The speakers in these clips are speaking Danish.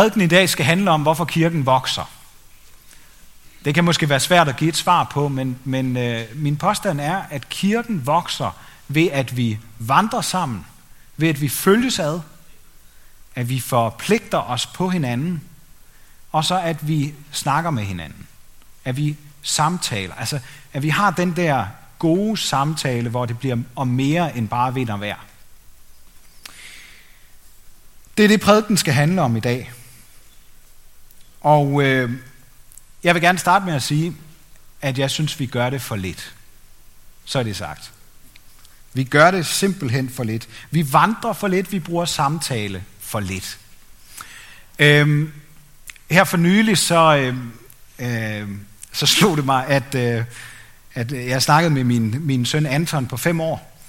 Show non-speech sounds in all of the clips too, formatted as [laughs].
Prædiken i dag skal handle om, hvorfor kirken vokser. Det kan måske være svært at give et svar på, men, men øh, min påstand er, at kirken vokser ved, at vi vandrer sammen, ved at vi følges ad, at vi forpligter os på hinanden, og så at vi snakker med hinanden, at vi samtaler, altså at vi har den der gode samtale, hvor det bliver om mere end bare ved og være. Det er det, prædiken skal handle om i dag. Og øh, jeg vil gerne starte med at sige, at jeg synes, vi gør det for lidt. Så er det sagt. Vi gør det simpelthen for lidt. Vi vandrer for lidt, vi bruger samtale for lidt. Øhm, her for nylig, så, øh, øh, så slog det mig, at, øh, at jeg snakkede med min, min søn Anton på fem år.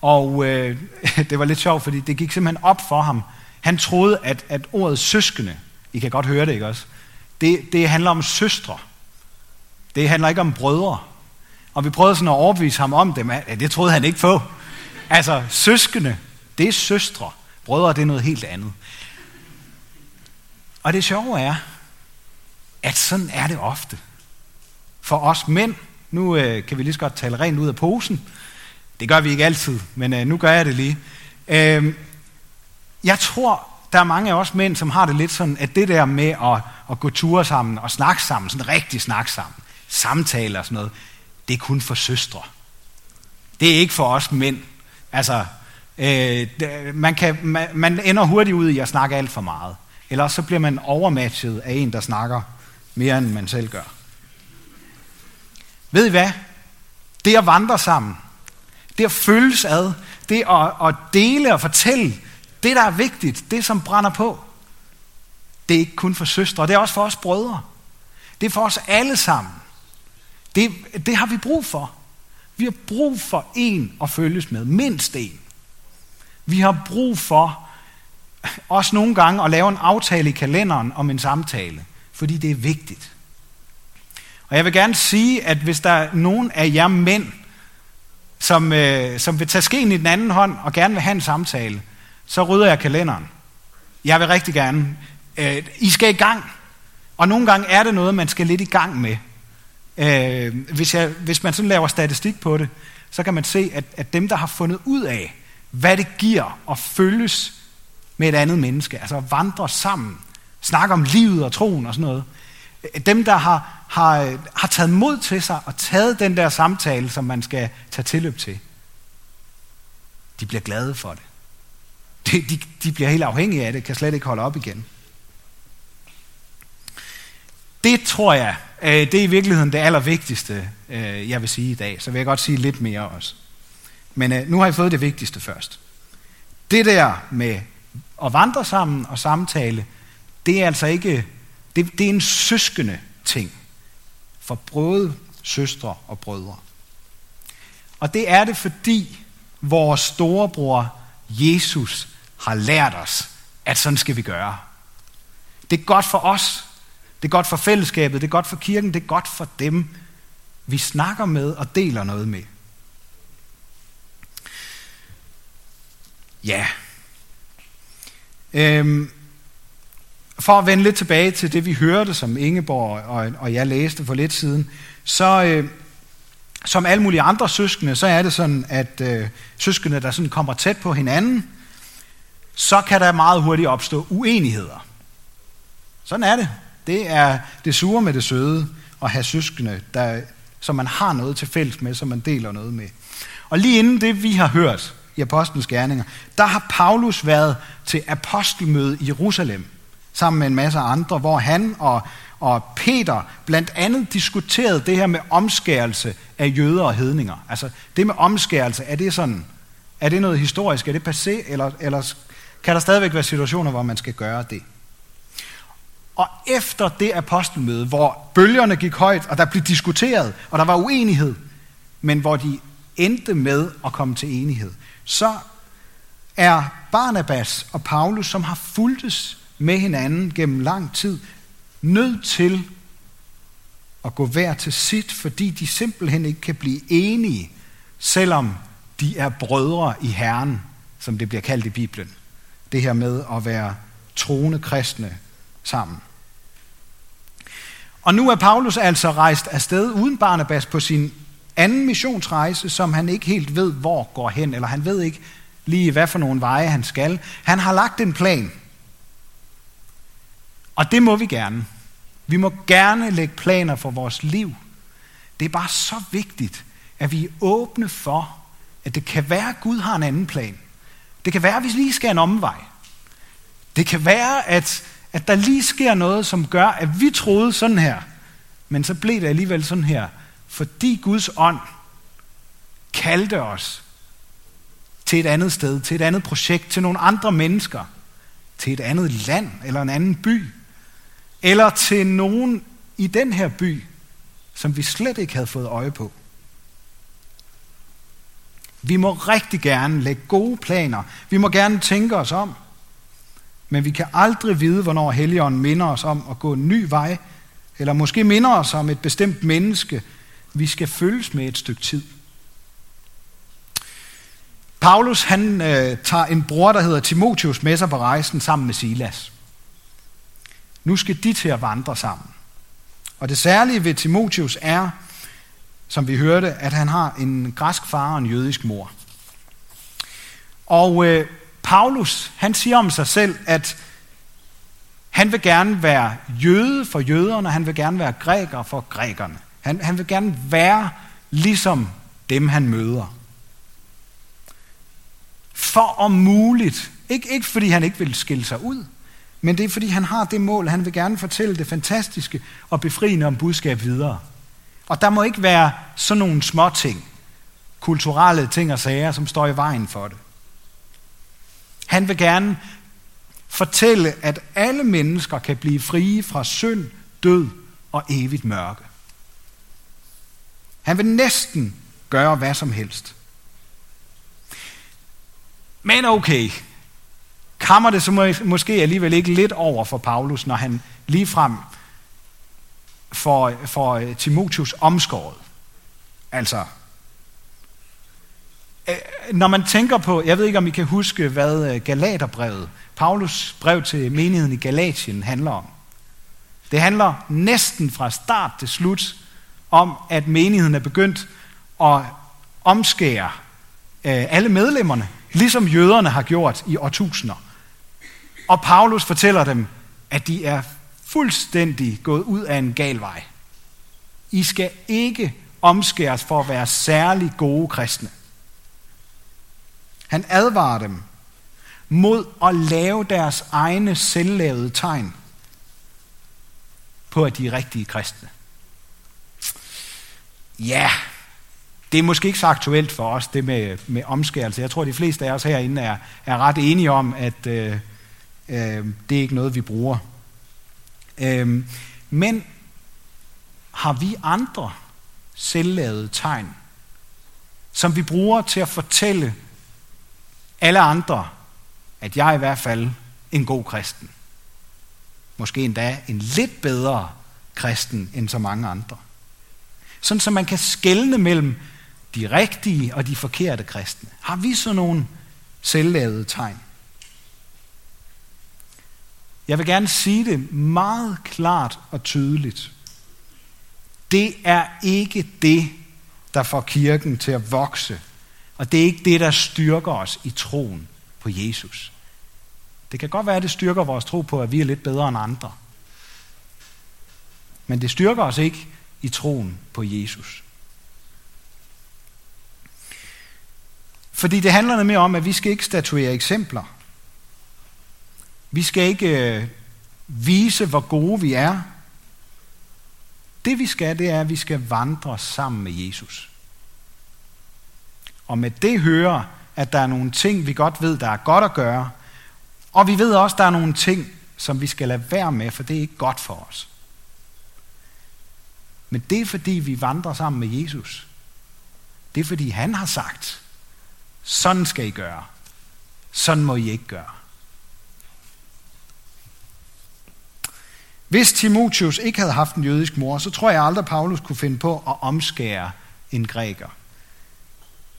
Og øh, [laughs] det var lidt sjovt, fordi det gik simpelthen op for ham. Han troede, at, at ordet søskende, I kan godt høre det, ikke også? Det, det handler om søstre. Det handler ikke om brødre. Og vi prøvede sådan at overbevise ham om det, men det troede han ikke på. Altså, søskende, det er søstre. Brødre, det er noget helt andet. Og det sjove er, at sådan er det ofte. For os mænd, nu øh, kan vi lige så godt tale rent ud af posen. Det gør vi ikke altid, men øh, nu gør jeg det lige. Øh, jeg tror, der er mange af os mænd, som har det lidt sådan, at det der med at, at gå ture sammen og snakke sammen, sådan rigtig snakke sammen, samtaler og sådan noget, det er kun for søstre. Det er ikke for os mænd. Altså, øh, man, kan, man, man ender hurtigt ud i at snakke alt for meget. Eller så bliver man overmatchet af en, der snakker mere, end man selv gør. Ved I hvad? Det at vandre sammen, det at følges ad, det at, at dele og fortælle, det der er vigtigt, det som brænder på, det er ikke kun for søstre, det er også for os brødre. Det er for os alle sammen. Det, det har vi brug for. Vi har brug for en at følges med, mindst en. Vi har brug for også nogle gange at lave en aftale i kalenderen om en samtale, fordi det er vigtigt. Og jeg vil gerne sige, at hvis der er nogen af jer mænd, som, øh, som vil tage skeen i den anden hånd og gerne vil have en samtale, så rydder jeg kalenderen. Jeg vil rigtig gerne. Øh, I skal i gang. Og nogle gange er det noget, man skal lidt i gang med. Øh, hvis, jeg, hvis man sådan laver statistik på det, så kan man se, at, at dem, der har fundet ud af, hvad det giver at følges med et andet menneske, altså at vandre sammen, snakke om livet og troen og sådan noget, øh, dem, der har, har, øh, har taget mod til sig og taget den der samtale, som man skal tage tilløb til, de bliver glade for det. De, de, de bliver helt afhængige af det, kan slet ikke holde op igen. Det tror jeg, øh, det er i virkeligheden det allervigtigste, øh, jeg vil sige i dag. Så vil jeg godt sige lidt mere også. Men øh, nu har jeg fået det vigtigste først. Det der med at vandre sammen og samtale, det er altså ikke, det, det er en søskende ting for både søstre og brødre. Og det er det, fordi vores storebror Jesus har lært os, at sådan skal vi gøre. Det er godt for os, det er godt for fællesskabet, det er godt for kirken, det er godt for dem, vi snakker med og deler noget med. Ja. Øhm, for at vende lidt tilbage til det, vi hørte, som Ingeborg og, og jeg læste for lidt siden, så øh, som alle mulige andre søskende, så er det sådan, at øh, søskende, der sådan kommer tæt på hinanden, så kan der meget hurtigt opstå uenigheder. Sådan er det. Det er det sure med det søde at have søskende, der, som man har noget til fælles med, som man deler noget med. Og lige inden det, vi har hørt i Apostlenes Gerninger, der har Paulus været til apostelmøde i Jerusalem, sammen med en masse andre, hvor han og, og Peter blandt andet diskuterede det her med omskærelse af jøder og hedninger. Altså det med omskærelse, er det sådan, er det noget historisk, er det passé, eller, eller kan der stadigvæk være situationer, hvor man skal gøre det? Og efter det apostelmøde, hvor bølgerne gik højt, og der blev diskuteret, og der var uenighed, men hvor de endte med at komme til enighed, så er Barnabas og Paulus, som har fuldtes med hinanden gennem lang tid, nødt til at gå hver til sit, fordi de simpelthen ikke kan blive enige, selvom de er brødre i Herren, som det bliver kaldt i Bibelen. Det her med at være troende kristne sammen. Og nu er Paulus altså rejst afsted uden Barnabas på sin anden missionsrejse, som han ikke helt ved, hvor går hen, eller han ved ikke lige, hvad for nogle veje han skal. Han har lagt en plan. Og det må vi gerne. Vi må gerne lægge planer for vores liv. Det er bare så vigtigt, at vi er åbne for, at det kan være, at Gud har en anden plan. Det kan være, at vi lige skal en omvej. Det kan være, at, at der lige sker noget, som gør, at vi troede sådan her, men så blev det alligevel sådan her, fordi Guds ånd kaldte os til et andet sted, til et andet projekt, til nogle andre mennesker, til et andet land eller en anden by, eller til nogen i den her by, som vi slet ikke havde fået øje på. Vi må rigtig gerne lægge gode planer. Vi må gerne tænke os om. Men vi kan aldrig vide, hvornår Helligånden minder os om at gå en ny vej, eller måske minder os om et bestemt menneske, vi skal følges med et stykke tid. Paulus han øh, tager en bror, der hedder Timotius, med sig på rejsen sammen med Silas. Nu skal de til at vandre sammen. Og det særlige ved Timotius er, som vi hørte, at han har en græsk far og en jødisk mor. Og øh, Paulus, han siger om sig selv, at han vil gerne være jøde for jøderne, han vil gerne være græker for grækerne. Han, han vil gerne være ligesom dem, han møder. For om muligt, ikke, ikke fordi han ikke vil skille sig ud, men det er fordi han har det mål, han vil gerne fortælle det fantastiske og befriende om budskab videre. Og der må ikke være sådan nogle små ting, kulturelle ting og sager, som står i vejen for det. Han vil gerne fortælle, at alle mennesker kan blive frie fra synd, død og evigt mørke. Han vil næsten gøre hvad som helst. Men okay, kammer det så måske alligevel ikke lidt over for Paulus, når han ligefrem får, for Timotius omskåret. Altså, øh, når man tænker på, jeg ved ikke om I kan huske, hvad øh, Galaterbrevet, Paulus brev til menigheden i Galatien handler om. Det handler næsten fra start til slut om, at menigheden er begyndt at omskære øh, alle medlemmerne, ligesom jøderne har gjort i årtusinder. Og Paulus fortæller dem, at de er fuldstændig gået ud af en gal vej. I skal ikke omskæres for at være særlig gode kristne. Han advarer dem mod at lave deres egne selvlavede tegn på, at de er rigtige kristne. Ja, det er måske ikke så aktuelt for os, det med, med omskærelse. Jeg tror, de fleste af os herinde er, er ret enige om, at øh, øh, det er ikke noget, vi bruger. Øhm, men har vi andre selvlavede tegn, som vi bruger til at fortælle alle andre, at jeg er i hvert fald en god kristen. Måske endda en lidt bedre kristen end så mange andre. Sådan så man kan skelne mellem de rigtige og de forkerte kristne. Har vi så nogle selvlavede tegn? Jeg vil gerne sige det meget klart og tydeligt. Det er ikke det, der får kirken til at vokse. Og det er ikke det, der styrker os i troen på Jesus. Det kan godt være, at det styrker vores tro på, at vi er lidt bedre end andre. Men det styrker os ikke i troen på Jesus. Fordi det handler nemlig om, at vi skal ikke statuere eksempler. Vi skal ikke øh, vise, hvor gode vi er. Det vi skal, det er, at vi skal vandre sammen med Jesus. Og med det hører, at der er nogle ting, vi godt ved, der er godt at gøre. Og vi ved også, at der er nogle ting, som vi skal lade være med, for det er ikke godt for os. Men det er fordi, vi vandrer sammen med Jesus. Det er fordi, han har sagt, sådan skal I gøre. Sådan må I ikke gøre. Hvis Timotius ikke havde haft en jødisk mor, så tror jeg aldrig, Paulus kunne finde på at omskære en græker.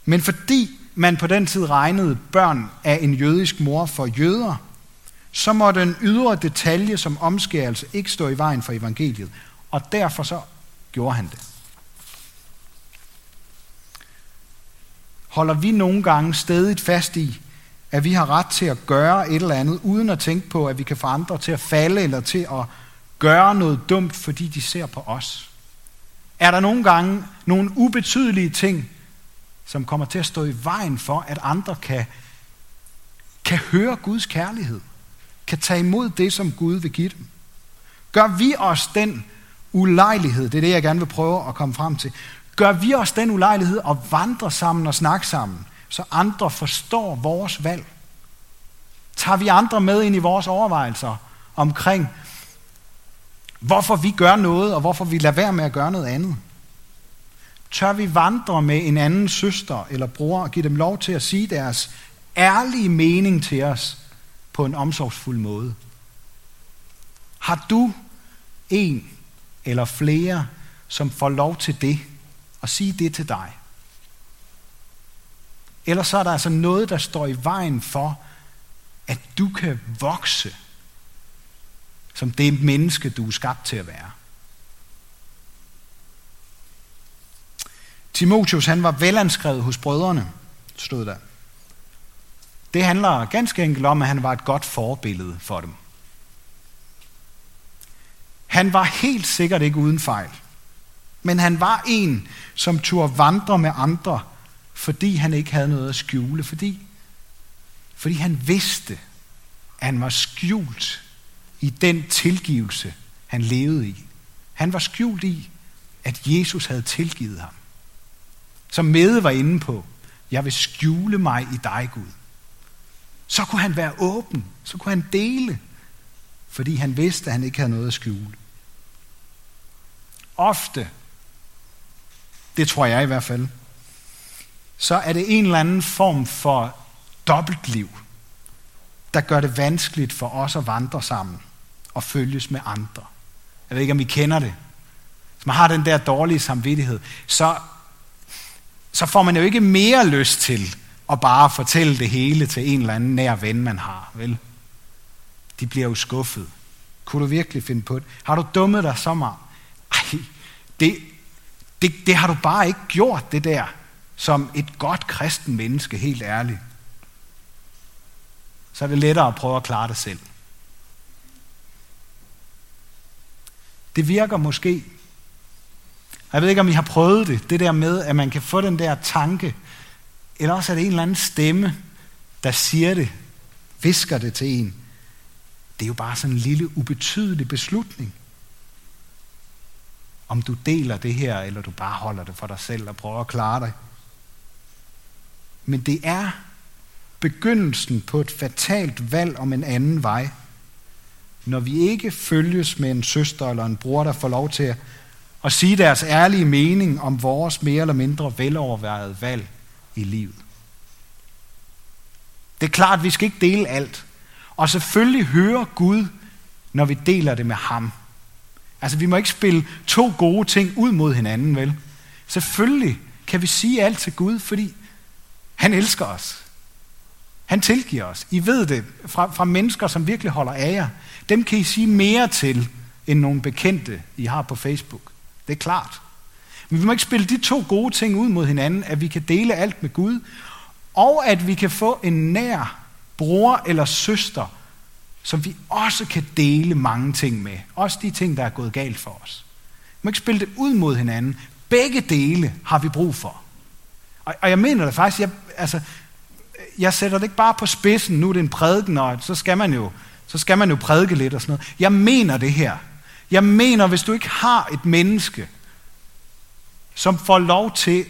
Men fordi man på den tid regnede børn af en jødisk mor for jøder, så må den ydre detalje som omskærelse ikke stå i vejen for evangeliet. Og derfor så gjorde han det. Holder vi nogle gange stedigt fast i, at vi har ret til at gøre et eller andet, uden at tænke på, at vi kan få andre til at falde eller til at gøre noget dumt, fordi de ser på os? Er der nogle gange nogle ubetydelige ting, som kommer til at stå i vejen for, at andre kan, kan høre Guds kærlighed, kan tage imod det, som Gud vil give dem? Gør vi os den ulejlighed, det er det, jeg gerne vil prøve at komme frem til, gør vi os den ulejlighed at vandre sammen og snakke sammen, så andre forstår vores valg? Tager vi andre med ind i vores overvejelser omkring, hvorfor vi gør noget, og hvorfor vi lader være med at gøre noget andet? Tør vi vandre med en anden søster eller bror og give dem lov til at sige deres ærlige mening til os på en omsorgsfuld måde? Har du en eller flere, som får lov til det, og sige det til dig? Eller så er der altså noget, der står i vejen for, at du kan vokse som det menneske, du er skabt til at være. Timotius, han var velanskrevet hos brødrene, stod der. Det handler ganske enkelt om, at han var et godt forbillede for dem. Han var helt sikkert ikke uden fejl. Men han var en, som turde vandre med andre, fordi han ikke havde noget at skjule. Fordi, fordi han vidste, at han var skjult i den tilgivelse, han levede i. Han var skjult i, at Jesus havde tilgivet ham. Som Mede var inde på, jeg vil skjule mig i dig, Gud. Så kunne han være åben, så kunne han dele, fordi han vidste, at han ikke havde noget at skjule. Ofte, det tror jeg i hvert fald, så er det en eller anden form for dobbeltliv, der gør det vanskeligt for os at vandre sammen og følges med andre. Jeg ved ikke, om I kender det. Hvis man har den der dårlige samvittighed, så, så får man jo ikke mere lyst til at bare fortælle det hele til en eller anden nær ven, man har, vel? De bliver jo skuffet. Kunne du virkelig finde på det? Har du dummet dig så meget? Ej, det, det, det har du bare ikke gjort, det der, som et godt kristen menneske, helt ærligt. Så er det lettere at prøve at klare det selv. Det virker måske. Jeg ved ikke, om I har prøvet det, det der med, at man kan få den der tanke, eller også er det en eller anden stemme, der siger det, visker det til en. Det er jo bare sådan en lille, ubetydelig beslutning. Om du deler det her, eller du bare holder det for dig selv og prøver at klare dig. Men det er begyndelsen på et fatalt valg om en anden vej – når vi ikke følges med en søster eller en bror, der får lov til at sige deres ærlige mening om vores mere eller mindre velovervejede valg i livet. Det er klart, at vi skal ikke dele alt. Og selvfølgelig hører Gud, når vi deler det med ham. Altså, vi må ikke spille to gode ting ud mod hinanden, vel? Selvfølgelig kan vi sige alt til Gud, fordi han elsker os. Han tilgiver os. I ved det fra, fra mennesker, som virkelig holder af jer. Dem kan I sige mere til, end nogle bekendte, I har på Facebook. Det er klart. Men vi må ikke spille de to gode ting ud mod hinanden, at vi kan dele alt med Gud, og at vi kan få en nær bror eller søster, som vi også kan dele mange ting med. Også de ting, der er gået galt for os. Vi må ikke spille det ud mod hinanden. Begge dele har vi brug for. Og, og jeg mener det faktisk, jeg, altså, jeg sætter det ikke bare på spidsen, nu er det en prædiken, og så skal man jo, så skal man jo prædike lidt og sådan noget. Jeg mener det her. Jeg mener, hvis du ikke har et menneske, som får lov til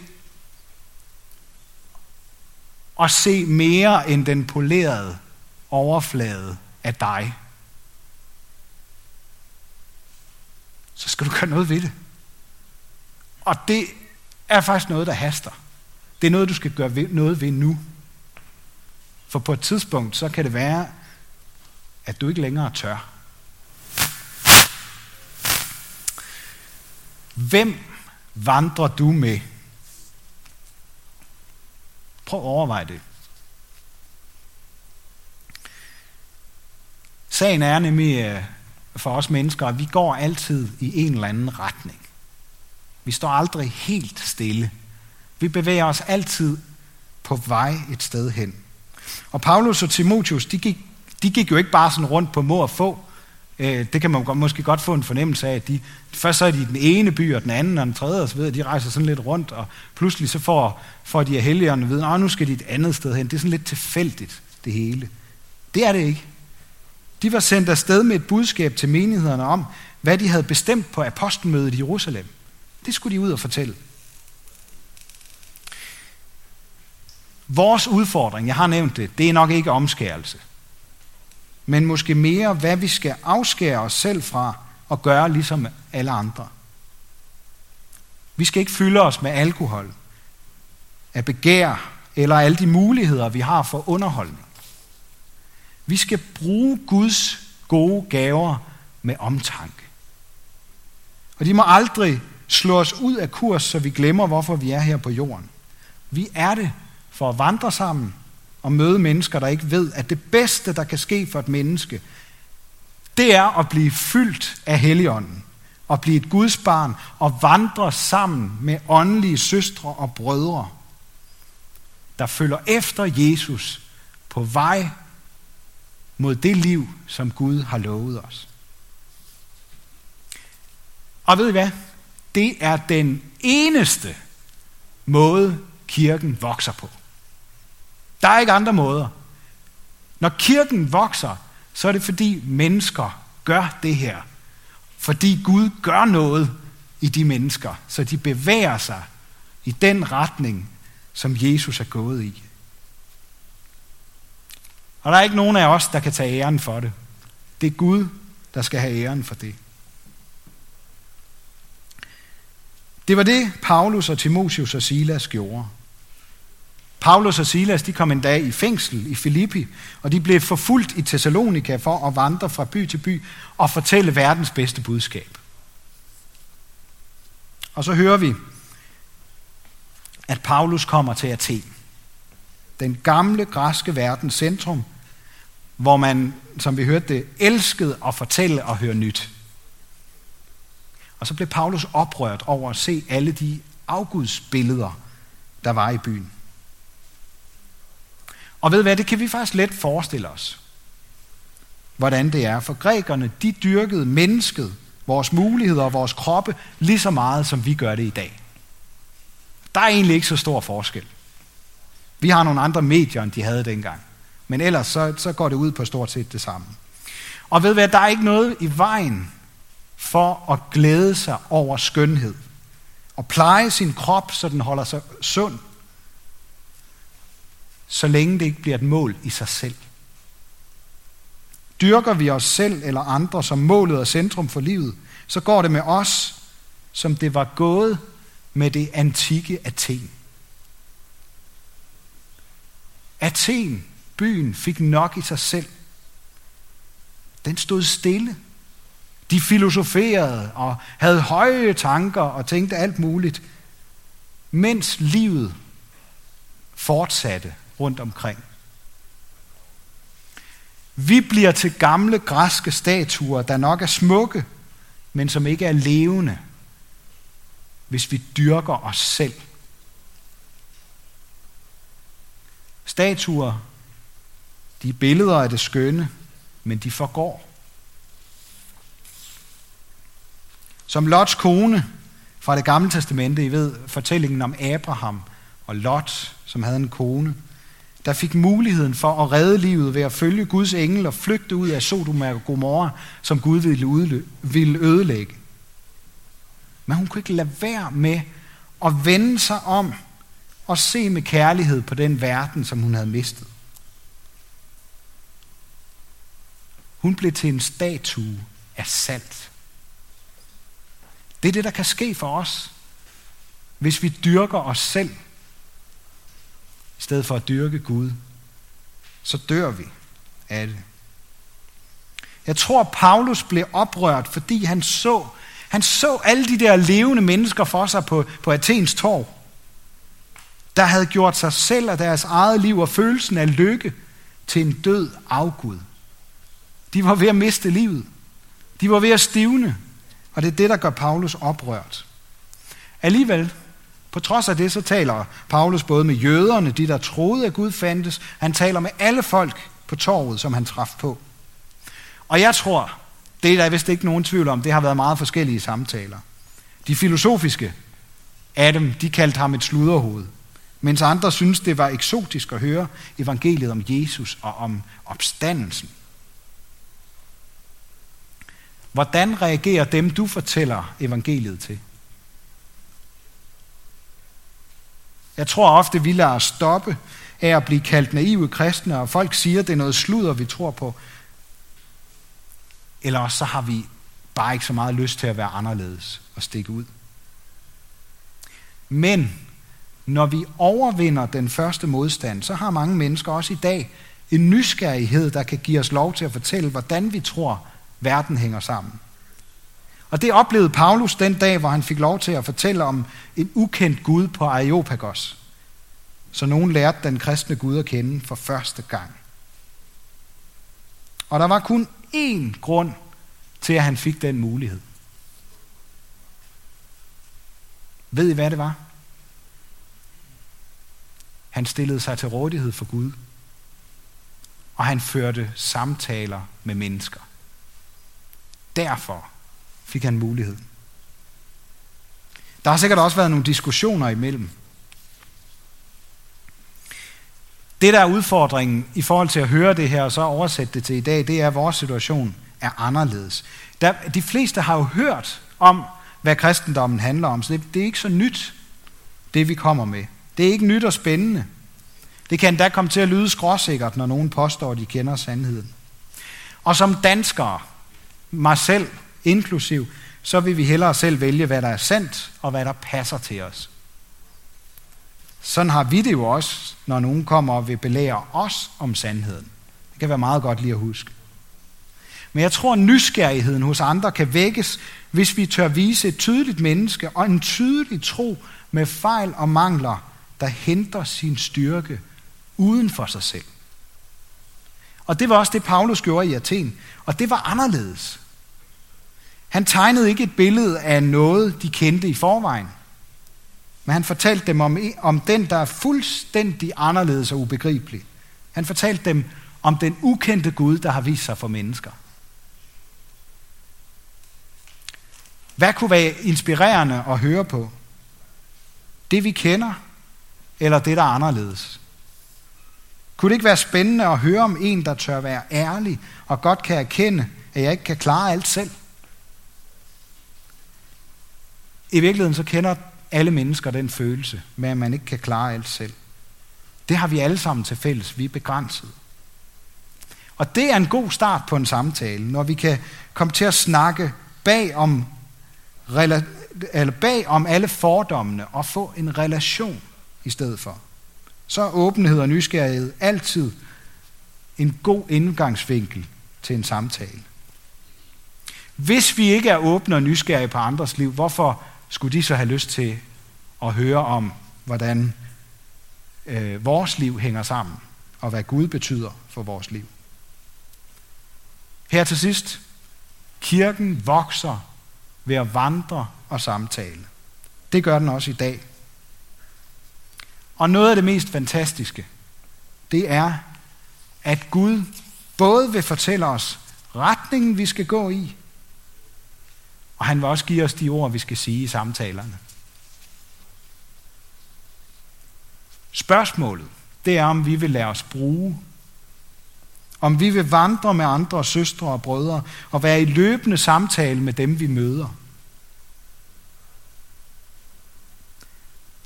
at se mere end den polerede overflade af dig, så skal du gøre noget ved det. Og det er faktisk noget, der haster. Det er noget, du skal gøre noget ved nu. For på et tidspunkt, så kan det være, at du ikke længere tør. Hvem vandrer du med? Prøv at overveje det. Sagen er nemlig øh, for os mennesker, at vi går altid i en eller anden retning. Vi står aldrig helt stille. Vi bevæger os altid på vej et sted hen. Og Paulus og Timotius, de gik, de gik jo ikke bare sådan rundt på må og få. Øh, det kan man måske godt få en fornemmelse af, at de, først så er de i den ene by, og den anden og den tredje og så videre, de rejser sådan lidt rundt, og pludselig så får, får de af helligerne vide, at nu skal de et andet sted hen. Det er sådan lidt tilfældigt, det hele. Det er det ikke. De var sendt afsted med et budskab til menighederne om, hvad de havde bestemt på apostelmødet i Jerusalem. Det skulle de ud og fortælle. Vores udfordring, jeg har nævnt det, det er nok ikke omskærelse. Men måske mere, hvad vi skal afskære os selv fra og gøre ligesom alle andre. Vi skal ikke fylde os med alkohol, af begær eller alle de muligheder, vi har for underholdning. Vi skal bruge Guds gode gaver med omtanke. Og de må aldrig slå os ud af kurs, så vi glemmer, hvorfor vi er her på jorden. Vi er det for at vandre sammen og møde mennesker, der ikke ved, at det bedste, der kan ske for et menneske, det er at blive fyldt af Helligånden, og blive et Guds barn og vandre sammen med åndelige søstre og brødre, der følger efter Jesus på vej mod det liv, som Gud har lovet os. Og ved I hvad? Det er den eneste måde, kirken vokser på. Der er ikke andre måder. Når kirken vokser, så er det fordi mennesker gør det her. Fordi Gud gør noget i de mennesker, så de bevæger sig i den retning, som Jesus er gået i. Og der er ikke nogen af os, der kan tage æren for det. Det er Gud, der skal have æren for det. Det var det, Paulus og Timotius og Silas gjorde. Paulus og Silas de kom en dag i fængsel i Filippi, og de blev forfulgt i Thessalonika for at vandre fra by til by og fortælle verdens bedste budskab. Og så hører vi, at Paulus kommer til Athen. Den gamle græske verdens centrum, hvor man, som vi hørte det, elskede at fortælle og høre nyt. Og så blev Paulus oprørt over at se alle de afgudsbilleder, der var i byen. Og ved hvad, det kan vi faktisk let forestille os, hvordan det er. For grækerne, de dyrkede mennesket, vores muligheder og vores kroppe, lige så meget, som vi gør det i dag. Der er egentlig ikke så stor forskel. Vi har nogle andre medier, end de havde dengang. Men ellers så, så går det ud på stort set det samme. Og ved hvad, der er ikke noget i vejen for at glæde sig over skønhed. Og pleje sin krop, så den holder sig sund så længe det ikke bliver et mål i sig selv. Dyrker vi os selv eller andre som målet og centrum for livet, så går det med os, som det var gået med det antikke Athen. Athen, byen, fik nok i sig selv. Den stod stille. De filosoferede og havde høje tanker og tænkte alt muligt, mens livet fortsatte rundt omkring. Vi bliver til gamle græske statuer, der nok er smukke, men som ikke er levende, hvis vi dyrker os selv. Statuer, de er billeder af det skønne, men de forgår. Som Lots kone fra det gamle testamente, I ved fortællingen om Abraham og Lot, som havde en kone, der fik muligheden for at redde livet ved at følge Guds engel og flygte ud af Sodom og Gomorra, som Gud ville, ville ødelægge. Men hun kunne ikke lade være med at vende sig om og se med kærlighed på den verden, som hun havde mistet. Hun blev til en statue af salt. Det er det, der kan ske for os, hvis vi dyrker os selv i stedet for at dyrke Gud, så dør vi af det. Jeg tror, Paulus blev oprørt, fordi han så, han så alle de der levende mennesker for sig på, på Athens torv, der havde gjort sig selv og deres eget liv og følelsen af lykke til en død afgud. De var ved at miste livet. De var ved at stivne. Og det er det, der gør Paulus oprørt. Alligevel, på trods af det, så taler Paulus både med jøderne, de der troede, at Gud fandtes. Han taler med alle folk på torvet, som han traf på. Og jeg tror, det er der vist ikke nogen tvivl om, det har været meget forskellige samtaler. De filosofiske af dem, de kaldte ham et sluderhoved, mens andre synes, det var eksotisk at høre evangeliet om Jesus og om opstandelsen. Hvordan reagerer dem, du fortæller evangeliet til? Jeg tror ofte, vi lader os stoppe af at blive kaldt naive kristne, og folk siger, at det er noget sludder, vi tror på. Eller også så har vi bare ikke så meget lyst til at være anderledes og stikke ud. Men når vi overvinder den første modstand, så har mange mennesker også i dag en nysgerrighed, der kan give os lov til at fortælle, hvordan vi tror, verden hænger sammen. Og det oplevede Paulus den dag, hvor han fik lov til at fortælle om en ukendt Gud på Areopagos. Så nogen lærte den kristne Gud at kende for første gang. Og der var kun én grund til, at han fik den mulighed. Ved I, hvad det var? Han stillede sig til rådighed for Gud, og han førte samtaler med mennesker. Derfor fik han mulighed. Der har sikkert også været nogle diskussioner imellem. Det, der er udfordringen i forhold til at høre det her og så oversætte det til i dag, det er, at vores situation er anderledes. Der, de fleste har jo hørt om, hvad kristendommen handler om, så det, det er ikke så nyt, det vi kommer med. Det er ikke nyt og spændende. Det kan endda komme til at lyde skråsikkert, når nogen påstår, at de kender sandheden. Og som danskere, mig selv inklusiv, så vil vi hellere selv vælge, hvad der er sandt, og hvad der passer til os. Sådan har vi det jo også, når nogen kommer og vil belære os om sandheden. Det kan være meget godt lige at huske. Men jeg tror, at nysgerrigheden hos andre kan vækkes, hvis vi tør vise et tydeligt menneske og en tydelig tro med fejl og mangler, der henter sin styrke uden for sig selv. Og det var også det, Paulus gjorde i Athen. Og det var anderledes. Han tegnede ikke et billede af noget, de kendte i forvejen. Men han fortalte dem om, om den, der er fuldstændig anderledes og ubegribelig. Han fortalte dem om den ukendte Gud, der har vist sig for mennesker. Hvad kunne være inspirerende at høre på? Det vi kender, eller det, der er anderledes? Kunne det ikke være spændende at høre om en, der tør være ærlig og godt kan erkende, at jeg ikke kan klare alt selv? I virkeligheden så kender alle mennesker den følelse med, at man ikke kan klare alt selv. Det har vi alle sammen til fælles. Vi er begrænset. Og det er en god start på en samtale, når vi kan komme til at snakke bag om, eller bag om alle fordommene og få en relation i stedet for. Så er åbenhed og nysgerrighed altid en god indgangsvinkel til en samtale. Hvis vi ikke er åbne og nysgerrige på andres liv, hvorfor skulle de så have lyst til at høre om, hvordan øh, vores liv hænger sammen, og hvad Gud betyder for vores liv. Her til sidst, kirken vokser ved at vandre og samtale. Det gør den også i dag. Og noget af det mest fantastiske, det er, at Gud både vil fortælle os retningen, vi skal gå i, og han vil også give os de ord, vi skal sige i samtalerne. Spørgsmålet, det er, om vi vil lade os bruge. Om vi vil vandre med andre søstre og brødre og være i løbende samtale med dem, vi møder.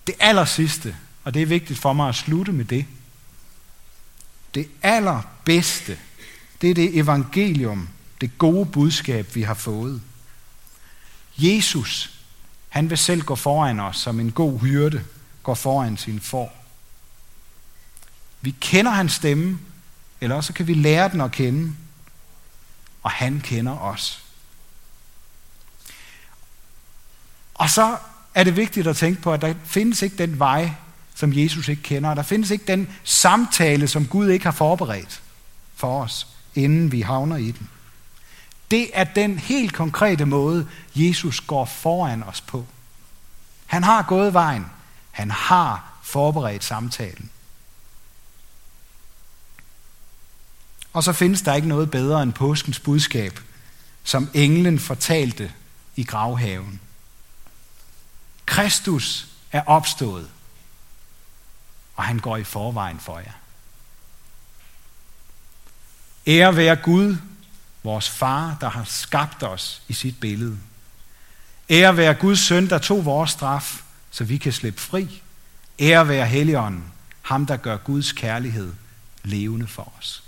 Det aller sidste, og det er vigtigt for mig at slutte med det. Det allerbedste, det er det evangelium, det gode budskab, vi har fået. Jesus, han vil selv gå foran os som en god hyrde går foran sin får. Vi kender hans stemme, eller også kan vi lære den at kende, og han kender os. Og så er det vigtigt at tænke på, at der findes ikke den vej, som Jesus ikke kender. Der findes ikke den samtale, som Gud ikke har forberedt for os, inden vi havner i den. Det er den helt konkrete måde, Jesus går foran os på. Han har gået vejen. Han har forberedt samtalen. Og så findes der ikke noget bedre end påskens budskab, som englen fortalte i gravhaven. Kristus er opstået, og han går i forvejen for jer. Ære være Gud, vores far, der har skabt os i sit billede. Ære være Guds søn, der tog vores straf, så vi kan slippe fri. Ære være Helligånden, ham der gør Guds kærlighed levende for os.